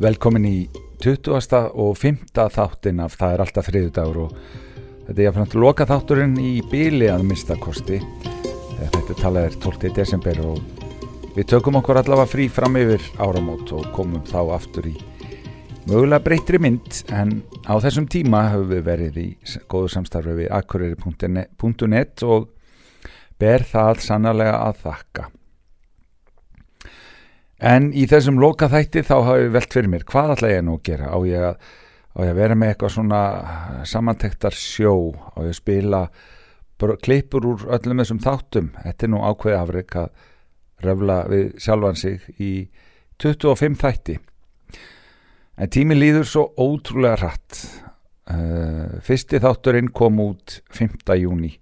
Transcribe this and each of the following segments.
Velkomin í 20. og 5. þáttin af Það er alltaf þriðudagur og þetta er jáfnframt loka þátturinn í bíli að mista kosti. Þetta talað er 12. desember og við tökum okkur allavega frí fram yfir áramót og komum þá aftur í mögulega breytri mynd en á þessum tíma höfum við verið í góðu samstarfi við akkuriri.net og ber það sannlega að þakka. En í þessum loka þætti þá hafi ég velt fyrir mér, hvað ætla ég nú að gera? Á ég að, á ég að vera með eitthvað svona samantektar sjó, á ég að spila klippur úr öllum þessum þáttum. Þetta er nú ákveði afreik að röfla við sjálfan sig í 25 þætti. En tími líður svo ótrúlega rætt. Uh, fyrsti þátturinn kom út 5. júni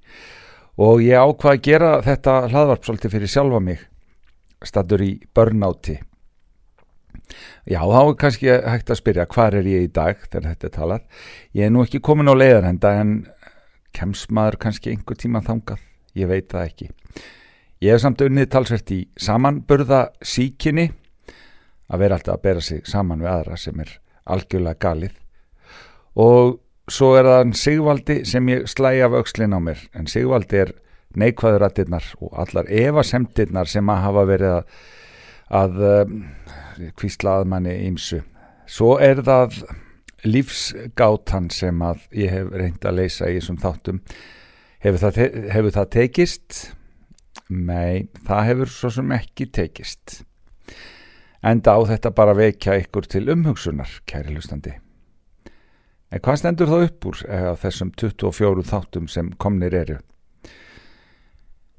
og ég ákvaði að gera þetta hlaðvarp svolítið fyrir sjálfa mig statur í börnáti já þá er kannski hægt að spyrja hvað er ég í dag þegar þetta er talað? Ég er nú ekki komin á leiðarhenda en kemst maður kannski einhver tíma þangað? Ég veit það ekki. Ég hef samt unnið talsvert í samanburða síkinni að vera alltaf að bera sig saman við aðra sem er algjörlega galið. Og svo er það Sigvaldi sem ég slæði af aukslinn á mér. En Sigvaldi er neikvæðurættirnar og allar evasemtirnar sem að hafa verið að, að um, kvísla að manni ímsu. Svo er það lífsgátan sem að ég hef reynd að leysa í þessum þáttum. Hefur það, hefur það tekist? Nei, það hefur svo sem ekki tekist. Enda á þetta bara vekja ykkur til umhugsunar, kæri hlustandi. En hvað stendur þá upp úr eða þessum 24 þáttum sem komnir eru?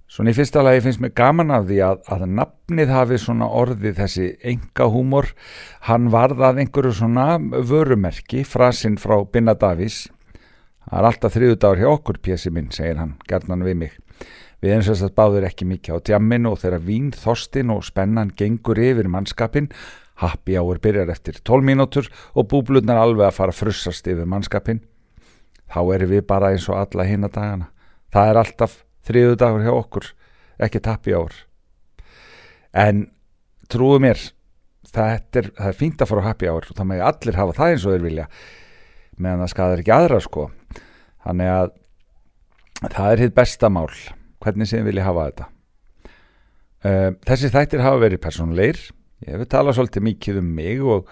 Svona í fyrsta lagi finnst mér gaman af því að, að nafnið hafi svona orðið þessi enga húmor, hann varðað einhverju svona vörumerki, frasinn frá Binna Davís. Það er alltaf þriðudagur hjá okkur, pjessi minn, segir hann, gerðnan við mig. Við eins og þess að báður ekki mikið á djamminu og þegar vín, þostin og spennan gengur yfir mannskapin, happy hour byrjar eftir 12 mínútur og búblutnar alveg að fara að frussast yfir mannskapin. Þá erum við bara eins og alla hinna dagana. Það er alltaf þriðu dagur hjá okkur ekki tappi ár. En trúðu mér það er, það er fínt að fara á happy hour og það með allir hafa það eins og þeir vilja meðan það skadar ekki aðra sko. Þannig að það er hitt besta mál hvernig sem vilja hafa þetta. Uh, þessi þættir hafa verið personleir ég hef talað svolítið mikið um mig og,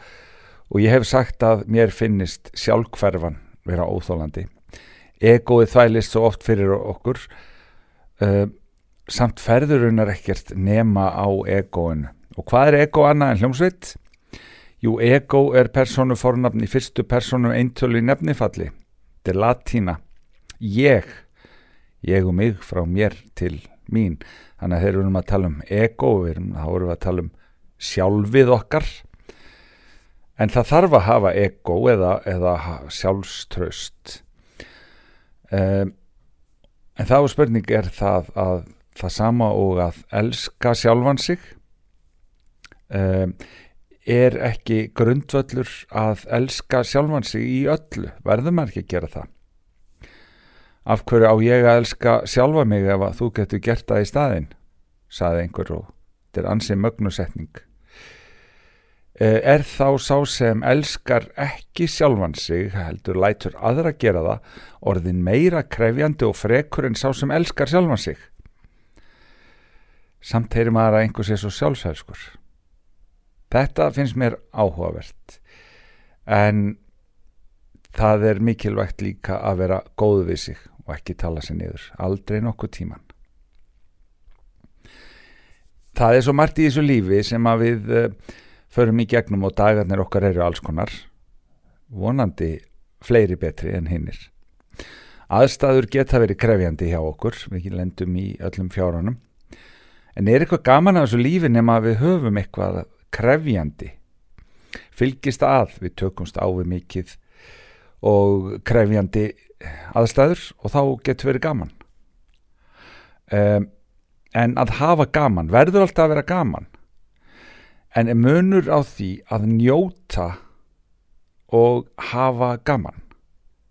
og ég hef sagt að mér finnist sjálfkverfan vera óþólandi egoið þvælist svo oft fyrir okkur uh, samt ferðurunar ekkert nema á egoinu og hvað er ego annað en hljómsveit? Jú, ego er personu fornafn í fyrstu personu eintölu í nefnifalli. Þetta er latína. Ég, ég og mig frá mér til mín. Þannig að þeir eru um að tala um ego erum, þá erum við að tala um sjálfið okkar. En það þarf að hafa ego eða, eða sjálfströst um En þá spurning er það að það sama og að elska sjálfan sig um, er ekki grundvöllur að elska sjálfan sig í öllu, verður maður ekki að gera það. Af hverju á ég að elska sjálfa mig ef að þú getur gert það í staðin, saði einhver og þetta er ansið mögnusetning. Er þá sá sem elskar ekki sjálfan sig, heldur lætur aðra gera það, orðin meira krefjandi og frekur en sá sem elskar sjálfan sig? Samt heyrir maður að einhvers er svo sjálfsælskur. Þetta finnst mér áhugavert, en það er mikilvægt líka að vera góðu við sig og ekki tala sér niður, aldrei nokkuð tíman. Það er svo margt í þessu lífi sem að við förum í gegnum og dagarnir okkar eru alls konar. Vonandi fleiri betri en hinnir aðstæður geta verið krefjandi hjá okkur. Við lendum í öllum fjárunum. En er eitthvað gaman af þessu lífi nema að við höfum eitthvað krefjandi? Fylgist að við tökumst á við mikið og krefjandi aðstæður og þá getur verið gaman. Um, en að hafa gaman verður alltaf að vera gaman en er munur á því að njóta og hafa gaman?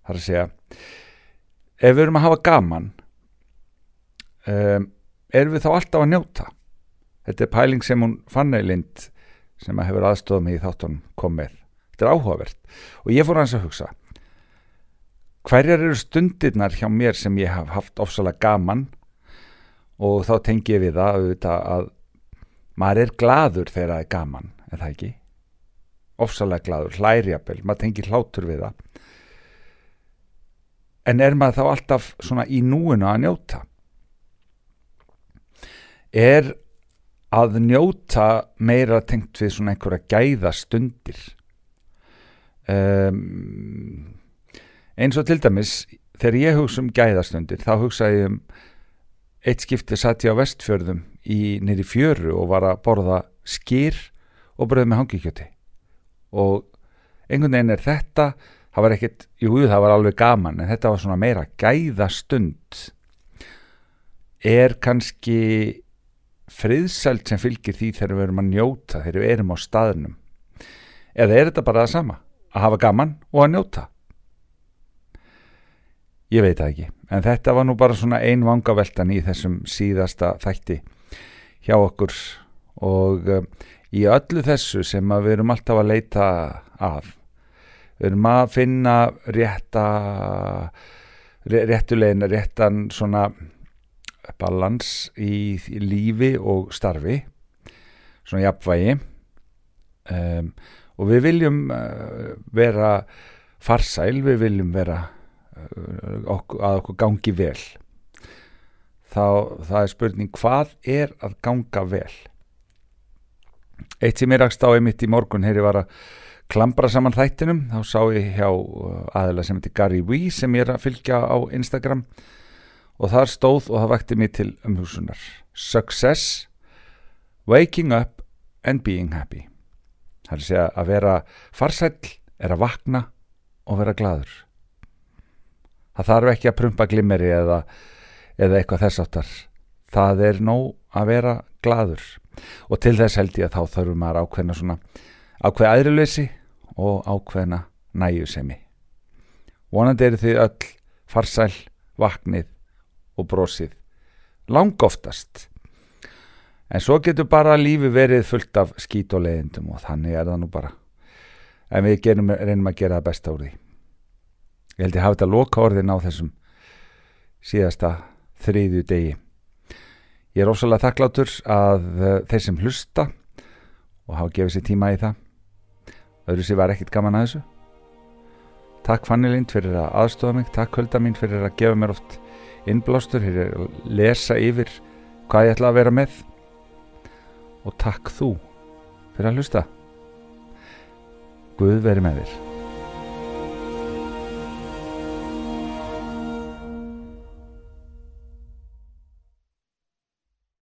Það er að segja ef við erum að hafa gaman um, erum við þá alltaf að njóta? Þetta er pæling sem hún fann eilind sem að hefur aðstofað mig í þáttunum kom með. Þetta er áhugavert. Og ég fór hans að hugsa hverjar eru stundirnar hjá mér sem ég haf haft ofsalega gaman? Og þá tengi ég við það að maður er gladur þegar það er gaman, er það ekki? ofsalega gladur, hlærjapel, maður tengir hlátur við það. En er maður þá alltaf svona í núinu að njóta? Er að njóta meira tengt við svona einhverja gæða stundir um, eins og til dæmis þegar ég hugsa um gæðastundir þá hugsa ég um eitt skipti satt ég á vestfjörðum í nýri fjöru og var að borða skýr og bröð með hangikjöti. Og einhvern veginn er þetta það var ekkert, jú það var alveg gaman en þetta var svona meira gæðastund. Er kannski friðsælt sem fylgir því þegar við erum að njóta þegar við erum á staðnum? Eða er þetta bara það sama að hafa gaman og að njóta ég veit það ekki. En þetta var nú bara svona ein vangaveltan í þessum síðasta þætti hjá okkur. Og uh, í öllu þessu sem við erum alltaf að leita af við erum að finna rétta réttulegin réttan svona balans í, í lífi og starfi svona jafnvægi. Um, og við viljum uh, vera farsæl, við viljum vera uh, okkur, að okkur gangi vel. Þá það er spurning hvað er að ganga vel? Eitt sem ég rakst á einmitt í morgun hér var að klambra saman þættinum. Þá sá ég hjá uh, aðila sem heitir Gary Wee sem ég er að fylgja á Instagram. Og þar stóð og það vakti mig til umhúsunar Success Waking up and being happy. Það er að segja að vera farsæll er að vakna og vera gladur það þarf ekki að prumpa glimmeri eða, eða eitthvað þess áttar það er nóg að vera gladur og til þess held ég að þá þarfum maður ákveðna svona ákveð aðrilösi og ákveðna næjusemi vonandi eru þið öll farsæl, vaknið og brosið langoftast. En svo getur bara lífi verið fullt af skít og leiðindum og þannig er það nú bara. En við gerum, reynum að gera það besta úr því ég held ég hafa þetta loka orðin á þessum síðasta þriðju degi. Ég er ósala þakklátur að eh, þeir sem hlusta og hafa gefið sér tíma í það. Öðru sér var ekkit gaman að þessu. Takk Fanny Lind fyrir að aðstofa mig. Takk Hulda mín fyrir að gefa mér oft innblástur, er að lesa yfir hvað ég ætla að vera með. Og takk þú fyrir að hlusta. Guð veri með þér